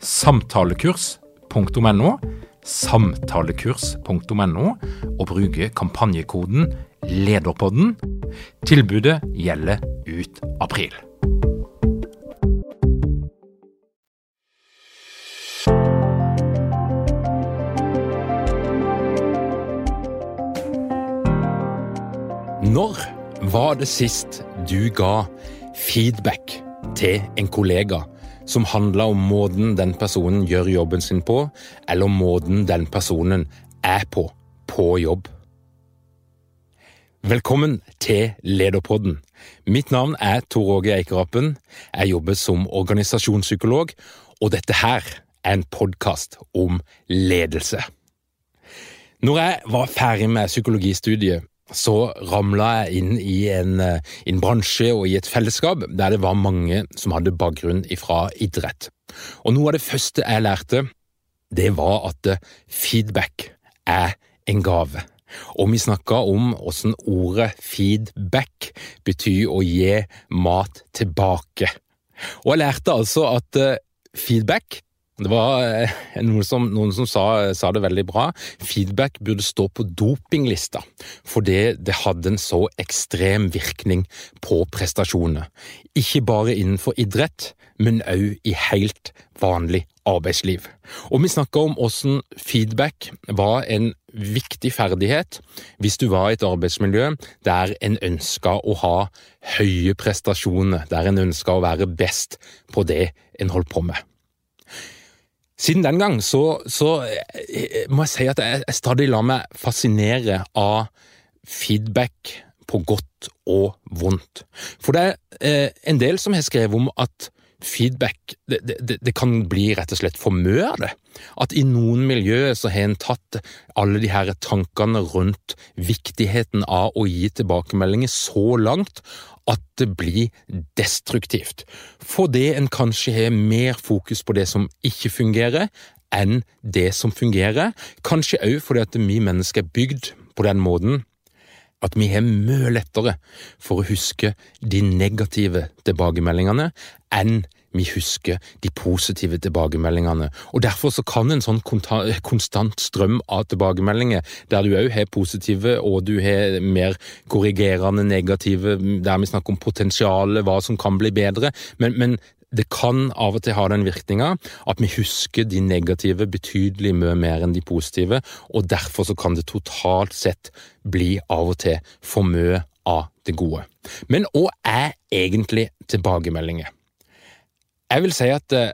samtalekurs.no, samtalekurs.no, og bruke kampanjekoden LEDERPODDEN. Tilbudet gjelder ut april. Når var det sist du ga feedback til en kollega som handla om måten den personen gjør jobben sin på, eller måten den personen er på på jobb. Velkommen til Lederpodden. Mitt navn er Tor Åge Eikerappen. Jeg jobber som organisasjonspsykolog, og dette her er en podkast om ledelse. Når jeg var ferdig med psykologistudiet, så ramla jeg inn i en, eh, en, bransje og i et fellesskap der det var mange som hadde bakgrunn fra idrett. Og noe av det første jeg lærte, det var at eh, feedback er en gave. Og vi snakka om åssen ordet feedback betyr å gi mat tilbake. Og jeg lærte altså at eh, feedback det var eh, noen som, noen som sa, sa, det veldig bra. Feedback burde stå på dopinglista, fordi det hadde en så ekstrem virkning på prestasjonene. Ikke bare innenfor idrett, men òg i helt vanlig arbeidsliv. Og vi snakka om hvordan feedback var en viktig ferdighet hvis du var i et arbeidsmiljø der en ønska å ha høye prestasjoner, der en ønska å være best på det en holdt på med. Siden den gang så, så eh, må jeg si at jeg, jeg stadig lar meg fascinere av feedback på godt og vondt. For det er eh, en del som har skrevet om at feedback det, det, det, kan bli rett og slett for mye av det. At i noen miljøer så har en tatt alle de her tankene rundt viktigheten av å gi tilbakemeldinger så langt at det blir destruktivt, fordi en kanskje har mer fokus på det som ikke fungerer, enn det som fungerer. Kanskje òg fordi at vi mennesker er bygd på den måten at vi har mye lettere for å huske de negative tilbakemeldingene enn vi husker de positive tilbakemeldingene. Og Derfor så kan en sånn konstant strøm av tilbakemeldinger, der du òg har positive og du har mer korrigerende negative, der vi snakker om potensialet, hva som kan bli bedre, men, men det kan av og til ha den virkninga at vi husker de negative betydelig mye mer enn de positive, og derfor så kan det totalt sett bli av og til for mye av det gode. Men hva er egentlig tilbakemeldinger? Jeg vil si at eh,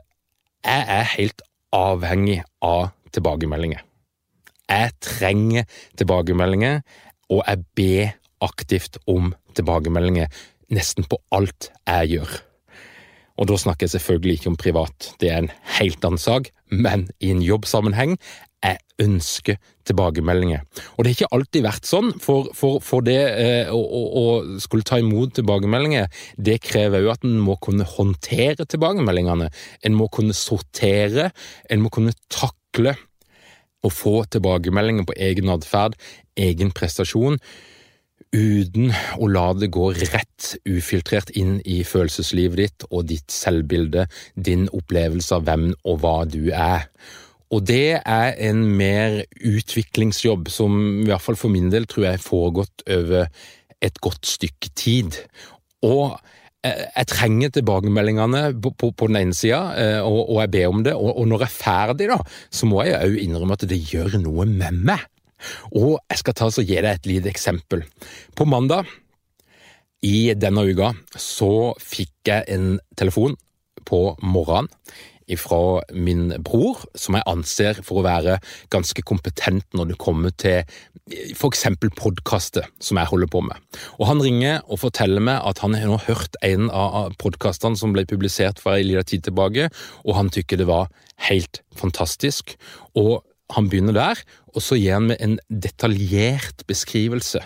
jeg er helt avhengig av tilbakemeldinger. Jeg trenger tilbakemeldinger, og jeg ber aktivt om tilbakemeldinger nesten på alt jeg gjør. Og da snakker jeg selvfølgelig ikke om privat, det er en helt annen sak, men i en jobbsammenheng jeg ønsker tilbakemeldinger. Og det har ikke alltid vært sånn, for, for, for det eh, å, å, skulle ta imot tilbakemeldinger, det krever òg at en må kunne håndtere tilbakemeldingene. En må kunne sortere, en må kunne takle å få tilbakemeldinger på egen atferd, egen prestasjon, uten å la det gå rett ufiltrert inn i følelseslivet ditt og ditt selvbilde, din opplevelse av hvem og hva du er. Og det er en mer utviklingsjobb som i hvert fall for min del tror jeg foregått over et godt stykke tid. Og eh, jeg trenger tilbakemeldingene på, på, på den ene sida, eh, og, og, jeg ber om det. Og, og, når jeg er ferdig, da, så må jeg òg innrømme at det gjør noe med meg. Og jeg skal ta og gi deg et lite eksempel. På mandag i denne uka så fikk jeg en telefon på morgenen fra min bror, som jeg anser for å være ganske kompetent når det kommer til f.eks. podkaster, som jeg holder på med. Og Han ringer og forteller meg at han har nå hørt en av podkastene som ble publisert for en liten tid tilbake, og han tykker det var helt fantastisk. Og han begynner der, og så gir han meg en detaljert beskrivelse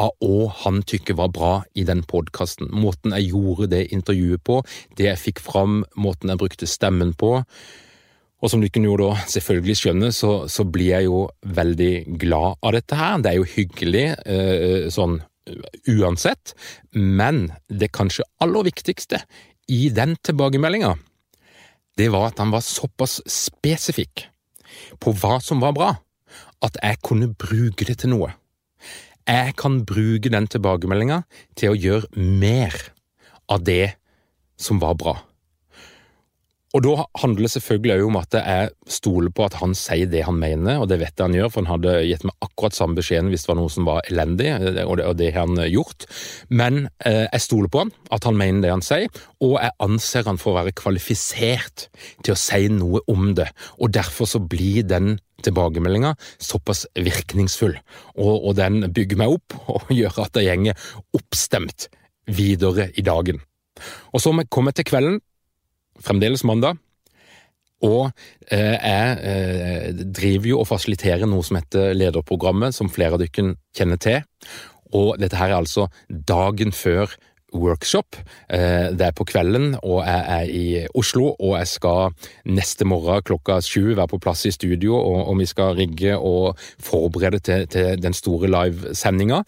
av hva han tykker var bra i den podkasten. Måten jeg gjorde det intervjuet på, det jeg fikk fram, måten jeg brukte stemmen på. Og som kan jo da selvfølgelig skjønne, så, så, blir jeg jo veldig glad av dette her. Det er jo hyggelig eh, sånn uansett, men det kanskje aller viktigste i den tilbakemeldinga, det var at han var såpass spesifikk på hva som var bra, at jeg kunne bruke det til noe jeg kan bruke den tilbakemeldinga til å gjøre mer av det som var bra. Og da handler det selvfølgelig òg om at jeg stoler på at han sier det han mener, og det vet jeg han gjør, for han hadde gitt meg akkurat samme beskjeden hvis det var noe som var elendig, og det, har han gjort. Men eh, jeg stoler på han, at han mener det han sier, og jeg anser han for å være kvalifisert til å si noe om det. Og derfor så blir den tilbakemeldinga såpass virkningsfull, og, og den bygger meg opp og gjør at jeg gjenger oppstemt videre i dagen. Og så kommer jeg til kvelden, fremdeles mandag. Og eh, jeg eh, driver jo og fasiliterer noe som heter Lederprogrammet, som flere av dere kjenner til. Og dette her er altså dagen før workshop. Eh, det er på kvelden, og jeg er i Oslo. Og jeg skal neste morgen klokka sju være på plass i studio, og, og vi skal rigge og forberede til, til den store livesendinga.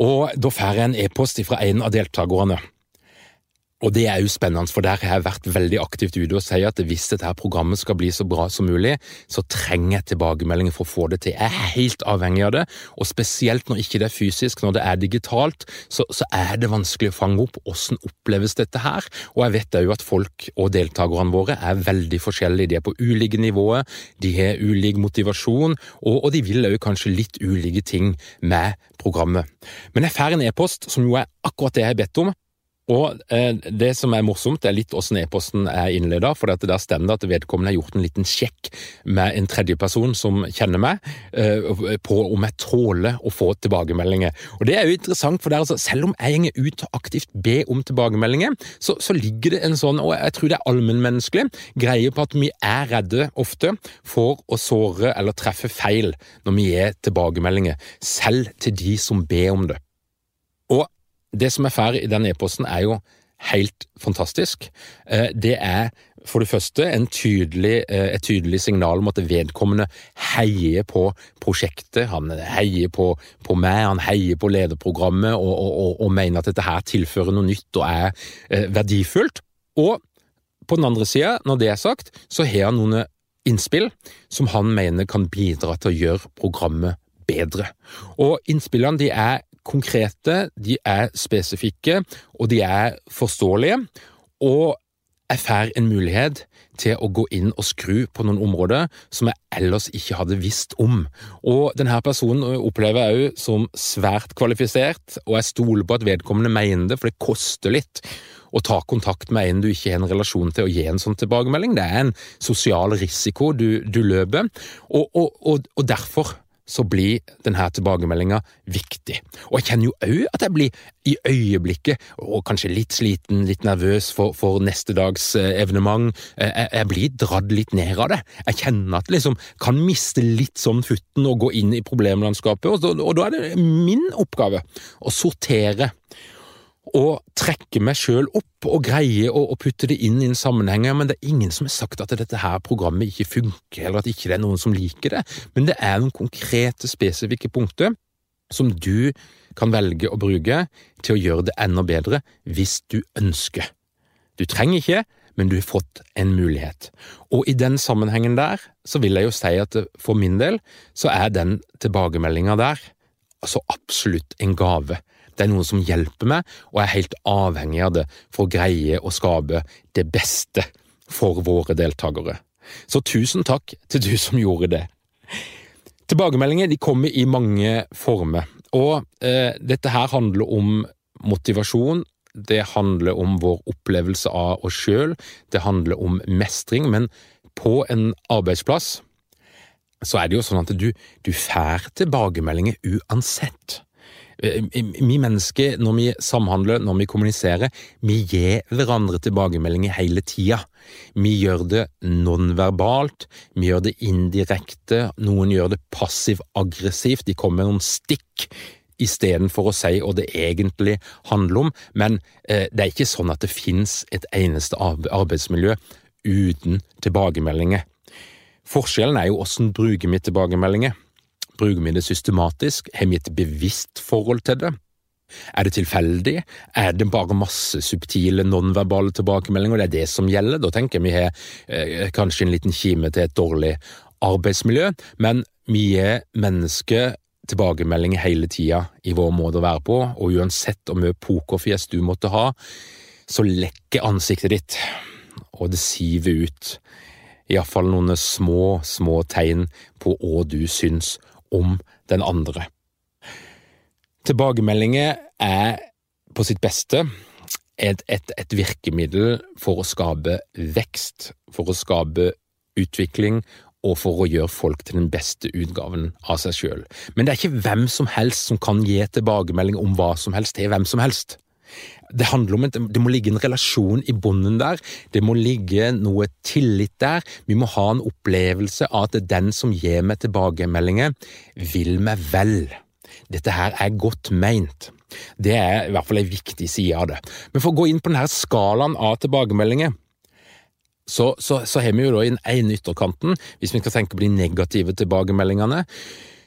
Og da får jeg en e-post fra en av deltakerne. Og det er jo spennende, for der har jeg vært veldig aktivt ute og sier at hvis dette programmet skal bli så bra som mulig, så trenger jeg tilbakemeldinger for å få det til. Jeg er helt avhengig av det, og spesielt når ikke det er fysisk, når det er digitalt, så, så er det vanskelig å fange opp hvordan oppleves dette her. Og jeg vet òg at folk og deltakerne våre er veldig forskjellige. De er på ulike nivåer, de har ulik motivasjon, og, og de vil òg kanskje litt ulike ting med programmet. Men jeg får en e-post som jo er akkurat det jeg har bedt om, og eh, Det som er morsomt, det er litt hvordan e-posten er innleda. For der stemmer det at vedkommende har gjort en liten sjekk med en tredjeperson som kjenner meg, eh, på om jeg tåler å få tilbakemeldinger. Og Det er jo interessant, for altså, selv om jeg går ut og aktivt ber om tilbakemeldinger, så, så, ligger det en sånn, og jeg tror det er allmennmenneskelig, greie på at vi er redde ofte for å såre eller treffe feil når vi gir tilbakemeldinger, selv til de som ber om det. Og det som er ferdig i den e-posten, er jo helt fantastisk. Eh, det er for det første tydelig, eh, et tydelig signal om at vedkommende heier på prosjektet. Han heier på, på meg, han heier på lederprogrammet og, og, og, mener at dette her tilfører noe nytt og er eh, verdifullt. Og på den andre sida, når det er sagt, så har han noen innspill som han mener kan bidra til å gjøre programmet bedre. Og innspillene de er konkrete, de er spesifikke, og de er forståelige. Og jeg får en mulighet til å gå inn og skru på noen områder som jeg ellers ikke hadde visst om. Og denne personen opplever jeg òg som svært kvalifisert, og jeg stoler på at vedkommende mener det, for det koster litt å ta kontakt med en du ikke har en relasjon til, og gi en sånn tilbakemelding. Det er en sosial risiko du, du løper, og, og, og, og derfor så blir denne tilbakemeldinga viktig. Og jeg kjenner jo òg at jeg blir i øyeblikket, og kanskje litt sliten, litt nervøs for, for neste dags eh, evenement. Eh, jeg, jeg, blir dratt litt ned av det. Jeg kjenner at liksom kan miste litt sånn futten og gå inn i problemlandskapet, og, og, og da er det min oppgave å sortere å trekke meg sjøl opp og greie å, putte det inn i en sammenheng. Men det er ingen som har sagt at dette her programmet ikke funker, eller at ikke det er noen som liker det. Men det er noen konkrete, spesifikke punkter som du kan velge å bruke til å gjøre det enda bedre hvis du ønsker. Du trenger ikke, men du har fått en mulighet. Og i den sammenhengen der så vil jeg jo si at for min del så er den tilbakemeldinga der altså absolutt en gave. Det er noe som hjelper meg, og jeg er helt avhengig av det for å greie å skape det beste for våre deltakere. Så tusen takk til du som gjorde det. Tilbakemeldinger de kommer i mange former, og eh, dette her handler om motivasjon, det handler om vår opplevelse av oss sjøl, det handler om mestring, men på en arbeidsplass så er det jo sånn at du, du får tilbakemeldinger uansett. Eh, vi mennesker, når vi samhandler, når vi kommuniserer, vi gir hverandre tilbakemeldinger hele tida. Vi gjør det nonverbalt, vi gjør det indirekte, noen gjør det passiv-aggressivt, de kommer med noen stikk istedenfor å si hva det egentlig handler om, men eh, det er ikke sånn at det finnes et eneste arbeidsmiljø uten tilbakemeldinger. Forskjellen er jo hvordan bruker vi tilbakemeldinger. Bruker vi det systematisk? Har vi et bevisst forhold til det? Er det tilfeldig? Er det bare masse subtile, nonverbale tilbakemeldinger? Det er det som gjelder. Da tenker jeg vi har eh, kanskje en liten kime til et dårlig arbeidsmiljø, men vi er mennesker tilbakemeldinger hele tida i vår måte å være på, og uansett hvor mye pokerfjes du måtte ha, så lekker ansiktet ditt, og det siver ut iallfall noen små, små tegn på hva du syns om den andre. Tilbakemeldinger er på sitt beste et, et, et, virkemiddel for å skape vekst, for å skape utvikling og for å gjøre folk til den beste utgaven av seg sjøl. Men det er ikke hvem som helst som kan gi tilbakemelding om hva som helst til hvem som helst. Det handler om at det må ligge en relasjon i bunnen der, det må ligge noe tillit der. Vi må ha en opplevelse av at den som gir meg tilbakemeldinger, vil meg vel. Dette her er godt meint. Det er i hvert fall en viktig side av det. Men for å gå inn på denne skalaen av tilbakemeldinger, så, så, så har vi jo da i den ene ytterkanten, hvis vi skal tenke på de negative tilbakemeldingene,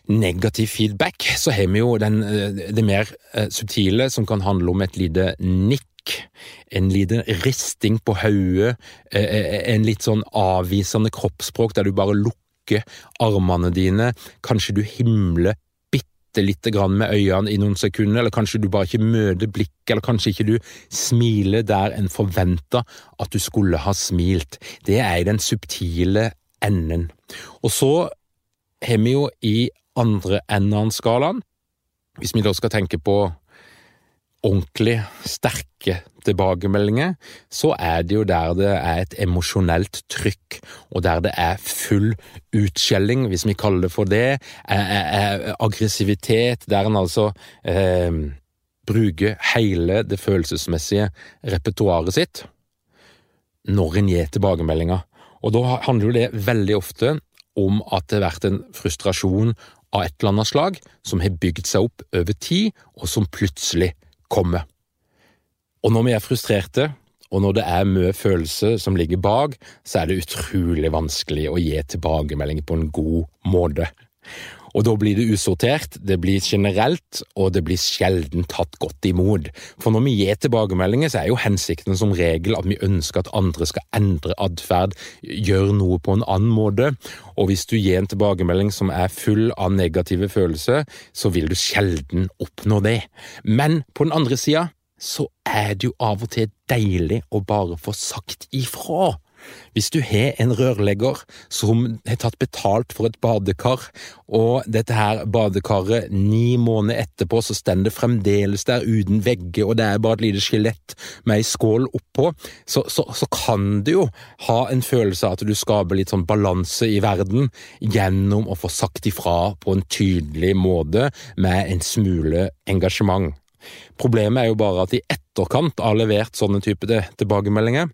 negativ feedback, så har vi jo den, eh, det mer eh, subtile, som kan handle om et lite nikk, en liten risting på hodet, eh, en litt sånn avvisende kroppsspråk der du bare lukker armene dine, kanskje du himler bitte lite grann med øynene i noen sekunder, eller kanskje du bare ikke møter blikket, eller kanskje ikke du smiler der en forventa at du skulle ha smilt. Det er i den subtile enden. Og så har vi jo i andre enden av skalaen, hvis vi da skal tenke på ordentlig sterke tilbakemeldinger, så er det jo der det er et emosjonelt trykk, og der det er full utskjelling, hvis vi kaller det for det, er, er, er aggressivitet, der en altså eh, bruker hele det følelsesmessige repertoaret sitt når en gir tilbakemeldinger. Og da handler jo det veldig ofte om at det har vært en frustrasjon av et eller annet slag som har bygd seg opp over tid, og som plutselig kommer. Og når vi er frustrerte, og når det er mye følelser som ligger bak, så er det utrolig vanskelig å gi tilbakemeldinger på en god måte. Og da blir det usortert, det blir generelt, og det blir sjelden tatt godt imot. For når vi gir tilbakemeldinger, så er jo hensikten som regel at vi ønsker at andre skal endre atferd, gjøre noe på en annen måte. Og hvis du gir en tilbakemelding som er full av negative følelser, så vil du sjelden oppnå det. Men på den andre sida så er det jo av og til deilig å bare få sagt ifra. Hvis du har en rørlegger som har tatt betalt for et badekar, og dette her badekaret ni måneder etterpå så står det fremdeles der uten vegger, og det er bare et lite skjelett med ei skål oppå, så, så, så, kan du jo ha en følelse av at du skaper litt sånn balanse i verden gjennom å få sagt ifra på en tydelig måte med en smule engasjement. Problemet er jo bare at i etterkant av levert sånne type tilbakemeldinger,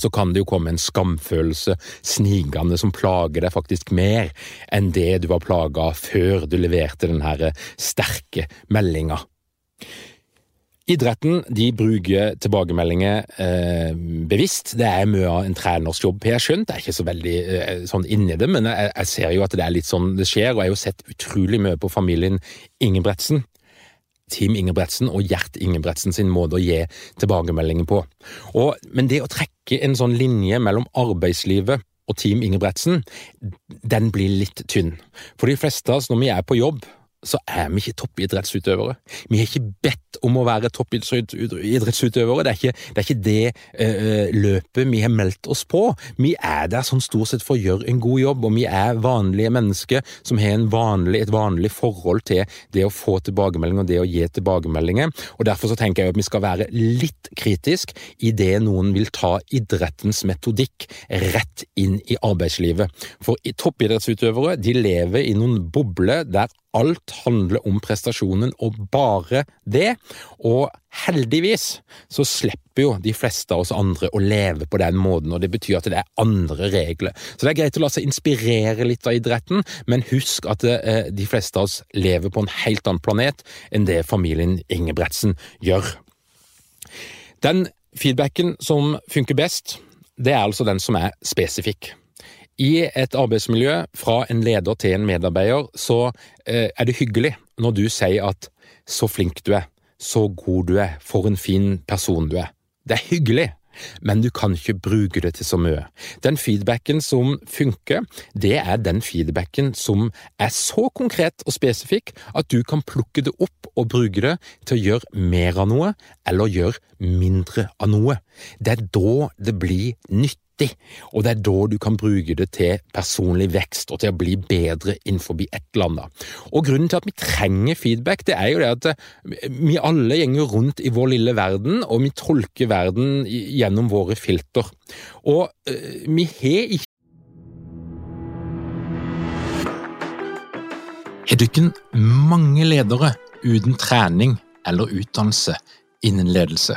så kan det jo komme en skamfølelse snigende som plager deg faktisk mer enn det du var plaga av før du leverte den her sterke meldinga. Idretten de bruker tilbakemeldinger eh, bevisst. Det er mye av en treners jobb, har jeg skjønt. Jeg er ikke så veldig eh, sånn inni det, men jeg, jeg, ser jo at det er litt sånn det skjer. Og jeg har jo sett utrolig mye på familien Ingebretsen. Team Ingebretsen og Gjert Ingebretsen sin måte å gi tilbakemeldinger på. Og, men det å trekke en sånn linje mellom arbeidslivet og Team Ingebretsen, den blir litt tynn. For de fleste av oss, når vi er på jobb, så er vi ikke toppidrettsutøvere. Vi har ikke bedt om å være toppidrettsutøvere. Det er ikke det, er ikke det uh, løpet vi har meldt oss på. Vi er der sånn stort sett for å gjøre en god jobb, og vi er vanlige mennesker som har vanlig, et vanlig forhold til det å få tilbakemeldinger og det å gi tilbakemeldinger. Og Derfor så tenker jeg at vi skal være litt kritisk i det noen vil ta idrettens metodikk rett inn i arbeidslivet. For toppidrettsutøvere de lever i noen bobler der alt handler om prestasjonen og bare det, og heldigvis så slipper jo de fleste av oss andre å leve på den måten, og det betyr at det er andre regler. Så det er greit å la seg inspirere litt av idretten, men husk at eh, de fleste av oss lever på en helt annen planet enn det familien Ingebretsen gjør. Den feedbacken som funker best, det er altså den som er spesifikk. I et arbeidsmiljø, fra en leder til en medarbeider, så eh, er det hyggelig når du sier at 'så flink du er', 'så god du er', 'for en fin person du er'. Det er hyggelig, men du kan ikke bruke det til så mye. Den feedbacken som funker, det er den feedbacken som er så konkret og spesifikk at du kan plukke det opp og bruke det til å gjøre mer av noe, eller gjøre mindre av noe. Det er da det blir nytt nyttig, og det er da du kan bruke det til personlig vekst og til å bli bedre innenfor et eller annet. Og Grunnen til at vi trenger feedback, det er jo det at eh, vi alle gjenger rundt i vår lille verden, og vi tolker verden gjennom våre filter. Og uh, vi har ikke Har dykken mange ledere uten trening eller utdannelse innen ledelse?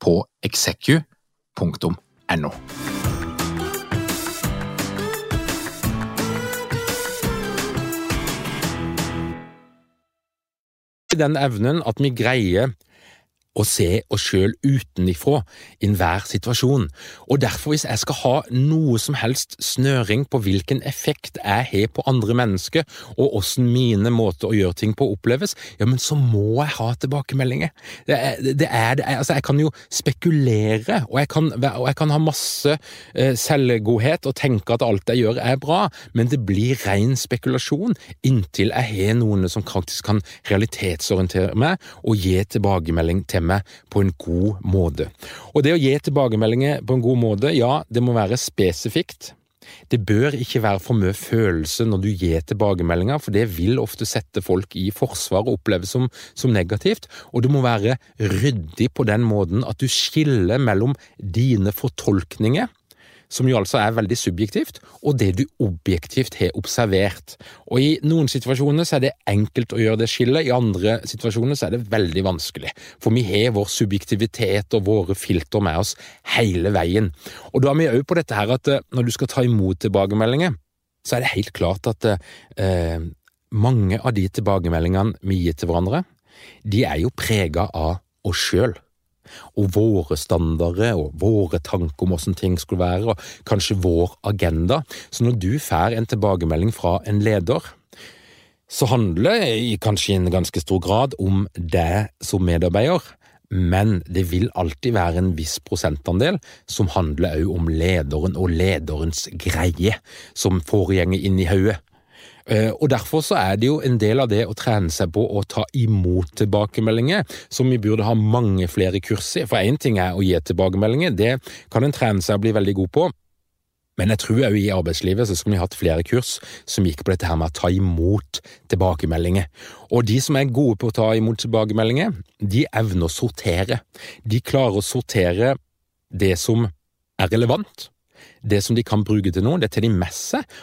på execu.no. Den evnen at vi greier å se oss sjøl utenifra i enhver situasjon. Og derfor, hvis jeg skal ha noe som helst snøring på hvilken effekt jeg har på andre mennesker, og åssen mine måter å gjøre ting på oppleves, ja, men så må jeg ha tilbakemeldinger. Det er, det er, altså, jeg kan jo spekulere, og jeg kan, og jeg kan ha masse eh, selvgodhet og tenke at alt jeg gjør er bra, men det blir ren spekulasjon inntil jeg har noen som faktisk kan realitetsorientere meg og gi tilbakemelding til meg meg på en god måte. Og det å gi tilbakemeldinger på en god måte, ja, det må være spesifikt. Det bør ikke være for mye følelse når du gir tilbakemeldinger, for det vil ofte sette folk i forsvar og oppleves som, som, negativt, og det må være ryddig på den måten at du skiller mellom dine fortolkninger som jo altså er veldig subjektivt, og det du objektivt har observert. Og I noen situasjoner så er det enkelt å gjøre det skillet, i andre situasjoner så er det veldig vanskelig. For vi har vår subjektivitet og våre filter med oss hele veien. Og da er vi òg på dette her at eh, når du skal ta imot tilbakemeldinger, så er det helt klart at eh, mange av de tilbakemeldingene vi gir til hverandre, de er jo prega av oss sjøl og våre standarder og våre tanker om hvordan ting skulle være, og kanskje vår agenda. Så når du får en tilbakemelding fra en leder, så handler det kanskje i en ganske stor grad om deg som medarbeider, men det vil alltid være en viss prosentandel som handler også om lederen og lederens greie, som foregår inn i hodet. Eh, og Derfor så er det jo en del av det å trene seg på å ta imot tilbakemeldinger, som vi burde ha mange flere kurs i. For én ting er å gi tilbakemeldinger, det kan en trene seg å bli veldig god på. Men jeg tror òg i arbeidslivet så skulle vi hatt flere kurs som gikk på dette her med å ta imot tilbakemeldinger. Og de som er gode på å ta imot tilbakemeldinger, de evner å sortere. De klarer å sortere det som er relevant, det som de kan bruke til noe, det tar de med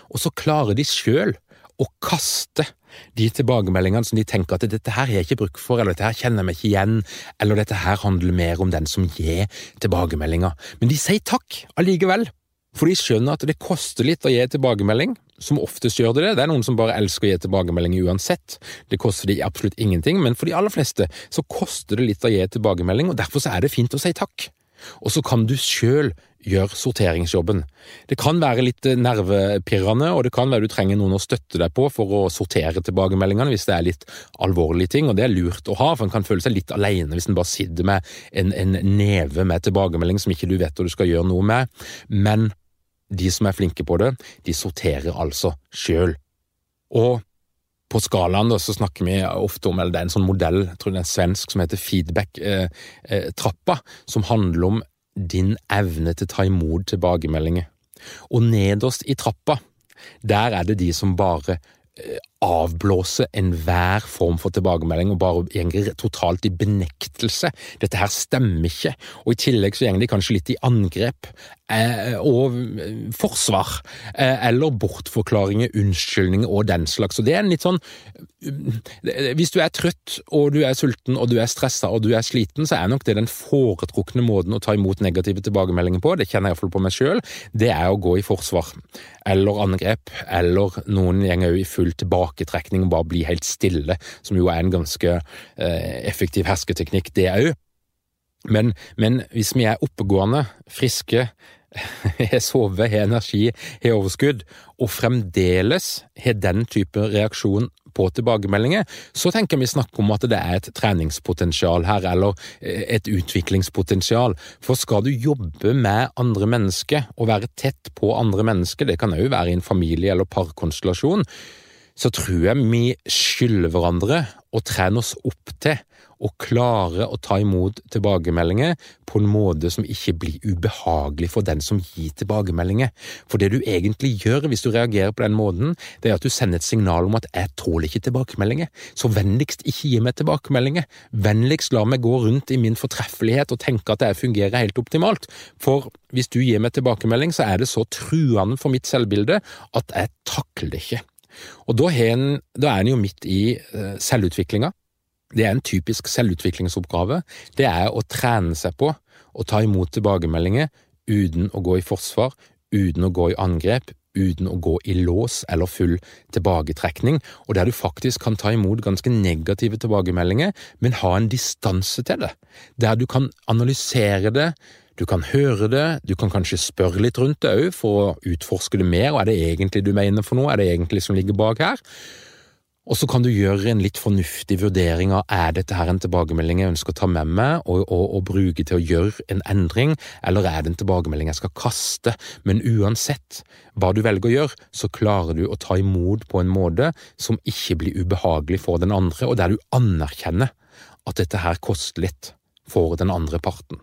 og så klarer de sjøl å kaste de tilbakemeldingene som de tenker at dette her har jeg ikke bruk for, eller dette her kjenner jeg meg ikke igjen, eller dette her handler mer om den som gir tilbakemeldinger. Men de sier takk allikevel. For de skjønner at det koster litt å gi tilbakemelding, som oftest gjør det det. Det er noen som bare elsker å gi tilbakemelding uansett. Det koster de absolutt ingenting, men for de aller fleste så koster det litt å gi tilbakemelding, og derfor så er det fint å si takk. Og så kan du sjøl gjøre sorteringsjobben. Det kan være litt nervepirrende, og det kan være du trenger noen å støtte deg på for å sortere tilbakemeldingene hvis det er litt alvorlige ting, og det er lurt å ha, for en kan føle seg litt alene hvis en bare sitter med en, en neve med tilbakemelding som ikke du vet hva du skal gjøre noe med. Men de som er flinke på det, de sorterer altså sjøl. Og på skalaen da, så snakker vi ofte om eller det er en sånn modell, jeg tror det er svensk, som heter feedback-trappa, eh, eh, som handler om din evne til å ta imot tilbakemeldinger. Og nederst i trappa, der er det de som bare Eh, avblåse enhver form for tilbakemelding og bare går totalt i benektelse. Dette her stemmer ikke. Og i tillegg så går de kanskje litt i angrep eh, og eh, forsvar. Eh, eller bortforklaringer, unnskyldninger og den slags. Og det er en litt sånn eh, Hvis du er trøtt og du er sulten og du er stressa og du er sliten, så er nok det den foretrukne måten å ta imot negative tilbakemeldinger på, det kjenner jeg iallfall på meg sjøl, det er å gå i forsvar. Eller angrep. Eller noen går i full full tilbaketrekning og bare bli helt stille, som jo er en ganske eh, effektiv hersketeknikk, det òg. Men, men, hvis vi er oppegående, friske, har sovet, har energi, har overskudd, og fremdeles har den type reaksjon på tilbakemeldinger, så tenker vi snakke om at det er et treningspotensial her, eller eh, et utviklingspotensial. For skal du jobbe med andre mennesker og være tett på andre mennesker, det kan òg være i en familie eller parkonstellasjon, så tror jeg vi skylder hverandre å trene oss opp til å klare å ta imot tilbakemeldinger på en måte som ikke blir ubehagelig for den som gir tilbakemeldinger. For det du egentlig gjør hvis du reagerer på den måten, det er at du sender et signal om at jeg tåler ikke tilbakemeldinger, så vennligst ikke gi meg tilbakemeldinger. Vennligst la meg gå rundt i min fortreffelighet og tenke at jeg fungerer helt optimalt. For hvis du gir meg tilbakemelding, så er det så truende for mitt selvbilde at jeg takler det ikke. Og da er en, da er en jo midt i uh, selvutviklinga. Det er en typisk selvutviklingsoppgave. Det er å trene seg på å ta imot tilbakemeldinger uten å gå i forsvar, uten å gå i angrep, uten å gå i lås eller full tilbaketrekning, og der du faktisk kan ta imot ganske negative tilbakemeldinger, men ha en distanse til det, der du kan analysere det, du kan høre det, du kan kanskje spørre litt rundt det òg for å utforske det mer, og er det egentlig du mener for noe, er det egentlig som ligger bak her? Og så kan du gjøre en litt fornuftig vurdering av er dette her en tilbakemelding jeg ønsker å ta med meg og, og, og, bruke til å gjøre en endring, eller er det en tilbakemelding jeg skal kaste? Men uansett hva du velger å gjøre, så klarer du å ta imot på en måte som ikke blir ubehagelig for den andre, og der du anerkjenner at dette her koster litt for den andre parten.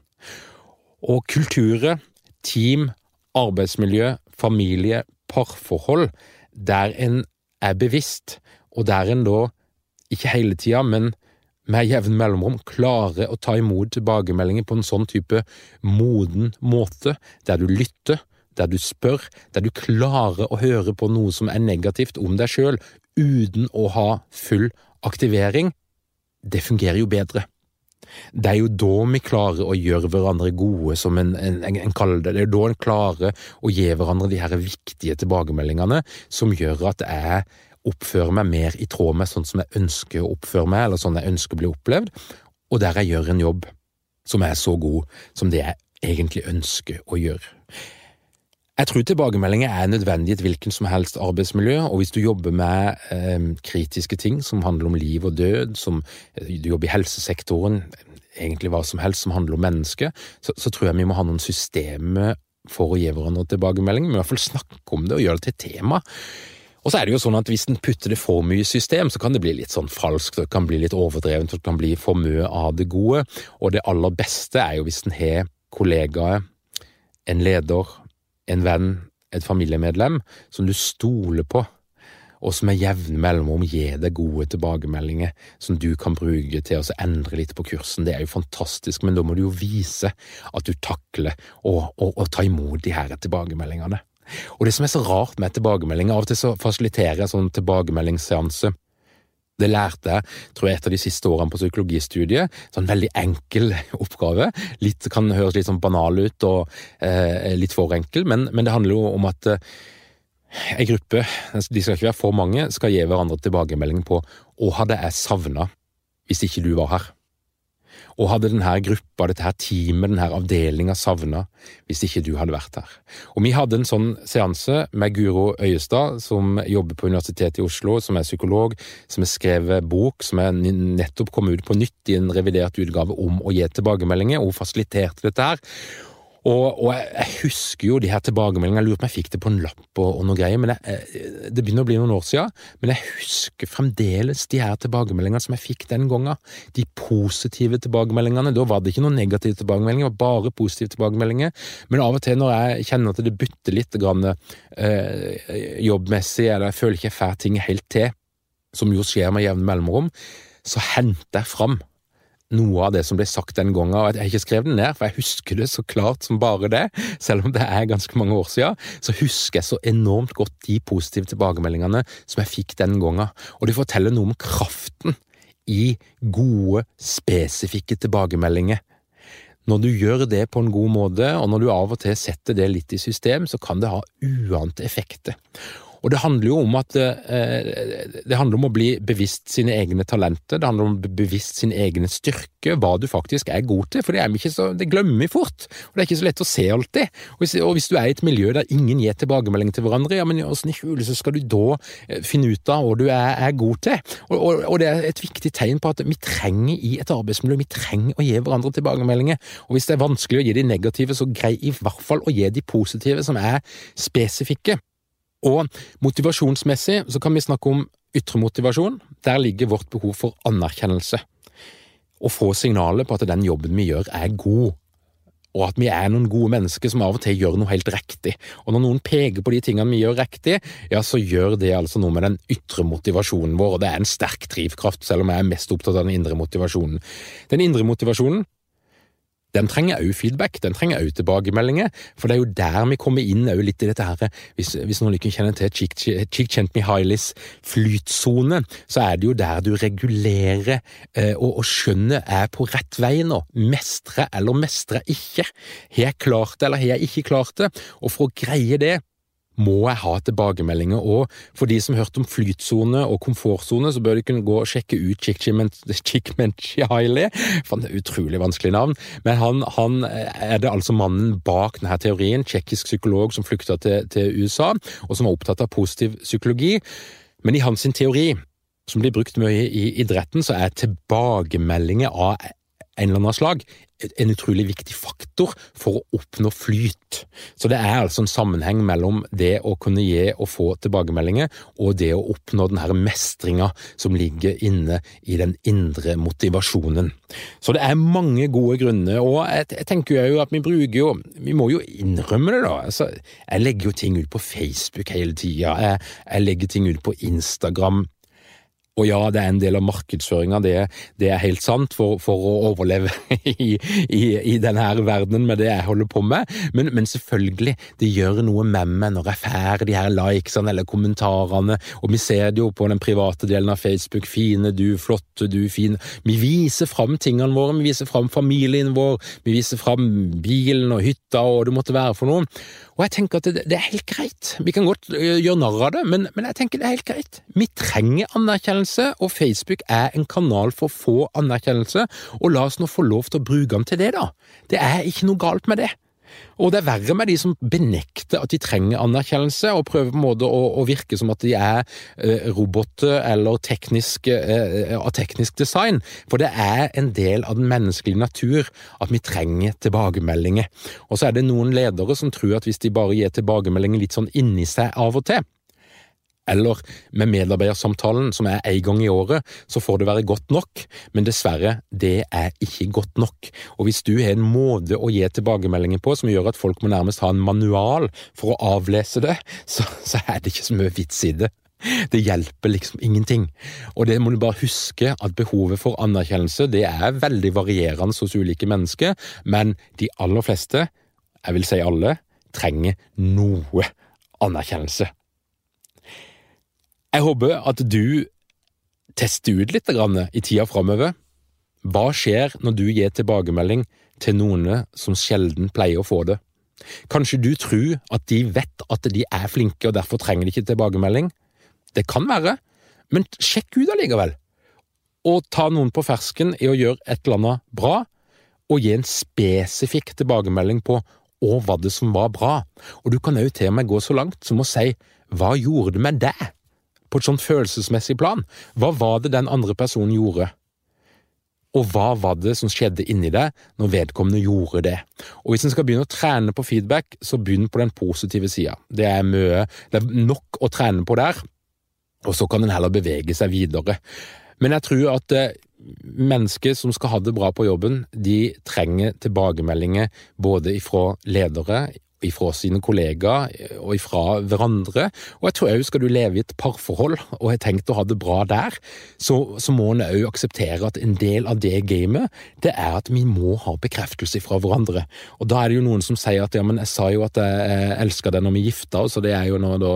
Og kulturer, team, arbeidsmiljø, familie, parforhold, der en er bevisst, og der en da, ikke hele tida, men med jevn mellomrom, klarer å ta imot tilbakemeldinger på en sånn type moden måte, der du lytter, der du spør, der du klarer å høre på noe som er negativt om deg sjøl, uten å ha full aktivering, det fungerer jo bedre. Det er jo da vi klarer å gjøre hverandre gode, som en, en, en kaller det. Det er da en klarer å gi hverandre de her viktige tilbakemeldingene som gjør at jeg oppfører meg mer i tråd med sånn som jeg ønsker å oppføre meg, eller sånn jeg ønsker å bli opplevd, og der jeg gjør en jobb som er så god som det jeg egentlig ønsker å gjøre. Jeg tror tilbakemeldinger er nødvendig i et hvilken som helst arbeidsmiljø, og hvis du jobber med eh, kritiske ting som handler om liv og død, som eh, du jobber i helsesektoren, egentlig hva som helst som handler om mennesker, så, så tror jeg vi må ha noen systemer for å gi hverandre tilbakemelding, men i hvert fall snakke om det og gjøre det til tema. Og så er det jo sånn at hvis en putter det for mye i system, så kan det bli litt sånn falskt, det kan bli litt overdrevent, det kan bli for mye av det gode, og det aller beste er jo hvis en har kollegaer, en leder, en venn, et familiemedlem, som du stoler på, og som med jevne mellomrom gir deg gode tilbakemeldinger som du kan bruke til å endre litt på kursen. Det er jo fantastisk, men da må du jo vise at du takler å ta imot de her tilbakemeldingene. Og det som er så rart med tilbakemeldinger, av og til så fasiliterer jeg sånn tilbakemeldingsseanse Det lærte jeg tror jeg, et av de siste årene på psykologistudiet. Sånn veldig enkel oppgave. Litt, kan høres litt sånn banal ut og eh, litt for enkel, men, men, det handler jo om at eh, en gruppe, de skal ikke være for mange, skal gi hverandre tilbakemelding på hva hadde jeg savna hvis ikke du var her. Og hadde denne gruppa, dette her teamet, denne avdelinga savna hvis ikke du hadde vært her? Og vi hadde en sånn seanse med Guro Øyestad, som jobber på Universitetet i Oslo, som er psykolog, som har skrevet bok som er nettopp kommet ut på nytt i en revidert utgave om å gi tilbakemeldinger, og hun fasiliterte dette her. Og, og jeg, husker jo de her tilbakemeldingene, jeg lurer på om jeg fikk det på en lapp og, og noe greier, men jeg, det begynner å bli noen år siden, men jeg husker fremdeles de her tilbakemeldingene som jeg fikk den gangen. De positive tilbakemeldingene. Da var det ikke noen negative tilbakemeldinger, det var bare positive tilbakemeldinger. Men av og til når jeg kjenner at det butter litt grann, eh, jobbmessig, eller jeg føler ikke jeg får ting helt til, som jo skjer med jevne mellomrom, så henter jeg fram noe av det som ble sagt den gangen. og Jeg har ikke skrevet det ned, for jeg husker det så klart som bare det. Selv om det er ganske mange år siden, så husker jeg så enormt godt de positive tilbakemeldingene som jeg fikk den gangen. Og de forteller noe om kraften i gode, spesifikke tilbakemeldinger. Når du gjør det på en god måte, og når du av og til setter det litt i system, så kan det ha uante effekter. Og det handler jo om at eh, det handler om å bli bevisst sine egne talenter, det handler om å bli bevisst sin egen styrke, hva du faktisk er god til, for det, er så, det glemmer vi fort, og det er ikke så lett å se alltid. Og hvis, og hvis du er i et miljø der ingen gir tilbakemelding til hverandre, ja, men åssen i huleste skal du da eh, finne ut av hva du er, er god til? Og, og, og, det er et viktig tegn på at vi trenger i et arbeidsmiljø, vi trenger å gi hverandre tilbakemeldinger, og hvis det er vanskelig å gi de negative, så grei i hvert fall å gi de positive, som er spesifikke. Og motivasjonsmessig så kan vi snakke om ytre motivasjon. Der ligger vårt behov for anerkjennelse. Å få signalet på at den jobben vi gjør er god, og at vi er noen gode mennesker som av og til gjør noe helt riktig. Og når noen peker på de tingene vi gjør riktig, ja, så gjør det altså noe med den ytre motivasjonen vår, og det er en sterk drivkraft, selv om jeg er mest opptatt av den indre motivasjonen. Den indre motivasjonen den trenger òg feedback, den trenger òg tilbakemeldinger, for det er jo der vi kommer inn litt i dette her. Hvis, hvis noen ikke kjenner til Chick-Chent-Mihailis flytsone, så er det jo der du regulerer eh, og, og skjønner er på rett vei nå. Mestre eller mestre ikke. Har jeg klart det, eller har jeg ikke klart det? Og for å greie det, må jeg ha tilbakemeldinger. Og for de som hørte om flytsone og komfortsone, så bør de kunne gå og sjekke ut Chikmenchi Hailey. Det er utrolig vanskelig navn. Men han, han, er det altså mannen bak denne teorien, tsjekkisk psykolog som flykta til, til, USA, og som er opptatt av positiv psykologi. Men i hans teori, som blir brukt mye i idretten, så er tilbakemeldinger av en eller annen slag en utrolig viktig faktor for å oppnå flyt. Så det er altså en sammenheng mellom det å kunne gi og få tilbakemeldinger, og det å oppnå den her mestringa som ligger inne i den indre motivasjonen. Så det er mange gode grunner, og jeg, jeg tenker jo at vi bruker jo Vi må jo innrømme det, da. Altså, jeg legger jo ting ut på Facebook hele tida, jeg, jeg legger ting ut på Instagram. Og ja, det er en del av markedsføringa, det, det, er helt sant, for, for å overleve i, i, i, denne verdenen med det jeg holder på med. Men, men, selvfølgelig, det gjør noe med meg når jeg får de her likesene eller kommentarene, og vi ser det jo på den private delen av Facebook. Fine du, flotte du, fin. Vi viser fram tingene våre, vi viser fram familien vår, vi viser fram bilen og hytta og det måtte være for noe. Og jeg tenker at det, det er helt greit. Vi kan godt gjøre narr av det, men, men, jeg tenker det er helt greit. Vi trenger anerkjennelse, og Facebook er en kanal for å få anerkjennelse, og la oss nå få lov til å bruke den til det, da. Det er ikke noe galt med det. Og det er verre med de som benekter at de trenger anerkjennelse, og prøver på en måte å, å virke som at de er eh, roboter eller teknisk, eh, av teknisk design. For det er en del av den menneskelige natur at vi trenger tilbakemeldinger. Og så er det noen ledere som tror at hvis de bare gir tilbakemeldinger litt sånn inni seg av og til, eller med medarbeidersamtalen, som er en gang i året, så får det være godt nok, men dessverre, det er ikke godt nok. Og hvis du har en måte å gi tilbakemeldinger på som gjør at folk må nærmest ha en manual for å avlese det, så, så er det ikke så mye vits i det. Det hjelper liksom ingenting. Og det må du bare huske, at behovet for anerkjennelse det er veldig varierende hos ulike mennesker, men de aller fleste, jeg vil si alle, trenger noe anerkjennelse. Jeg håper at du tester ut litt i tida framover. Hva skjer når du gir tilbakemelding til noen som sjelden pleier å få det? Kanskje du tror at de vet at de er flinke og derfor trenger de ikke tilbakemelding? Det kan være, men sjekk ut allikevel. Og ta noen på fersken i å gjøre et eller annet bra, og gi en spesifikk tilbakemelding på hva det som var bra. Og du kan òg til og med gå så langt som å si hva gjorde det med deg? På et sånt følelsesmessig plan. Hva var det den andre personen gjorde? Og hva var det som skjedde inni deg når vedkommende gjorde det? Og Hvis en skal begynne å trene på feedback, så begynn på den positive sida. Det det er nok å trene på der, og så kan en heller bevege seg videre. Men jeg tror at eh, mennesker som skal ha det bra på jobben, de trenger tilbakemeldinger både ifra ledere, ifra sine kollegaer og ifra hverandre. Og jeg tror òg skal du leve i et parforhold og har tenkt å ha det bra der, så, så må en òg akseptere at en del av det gamet, det er at vi må ha bekreftelse fra hverandre. Og da er det jo noen som sier at ja, men jeg sa jo at jeg elska deg når vi gifta oss, og det er jo nå da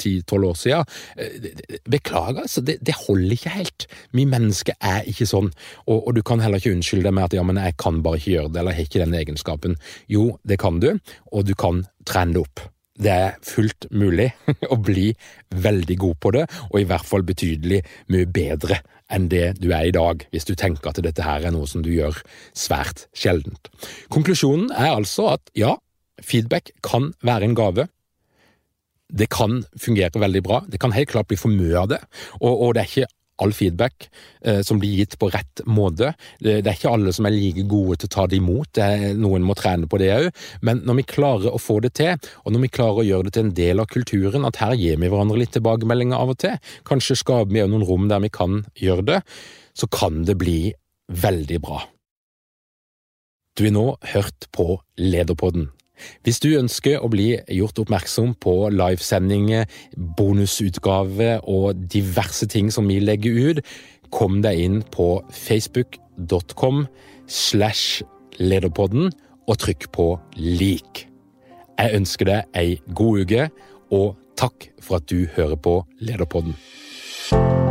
ti-tolv år siden. Eh, beklager, altså. Det, det, holder ikke helt. Vi mennesker er ikke sånn. Og, og du kan heller ikke unnskylde deg med at ja, men jeg kan bare ikke gjøre det, eller har ikke den egenskapen. Jo, det kan du, og du kan kan trende opp. Det er fullt mulig å bli veldig god på det, og i hvert fall betydelig mye bedre enn det du er i dag, hvis du tenker at dette her er noe som du gjør svært sjeldent. Konklusjonen er altså at ja, feedback kan være en gave. Det kan fungere veldig bra. Det kan helt klart bli for mye av det, og, og det er ikke all feedback eh, som blir gitt på rett måte. Det, det, er ikke alle som er like gode til å ta det imot, det noen må trene på det òg. Men når vi klarer å få det til, og når vi klarer å gjøre det til en del av kulturen, at her gir vi hverandre litt tilbakemeldinger av og til, kanskje skaper vi noen rom der vi kan gjøre det, så kan det bli veldig bra. Du har nå hørt på Lederpodden. Hvis du ønsker å bli gjort oppmerksom på livesendinger, bonusutgave og diverse ting som vi legger ut, kom deg inn på facebook.com slash lederpodden og trykk på lik. Jeg ønsker deg ei god uke, og takk for at du hører på Lederpodden.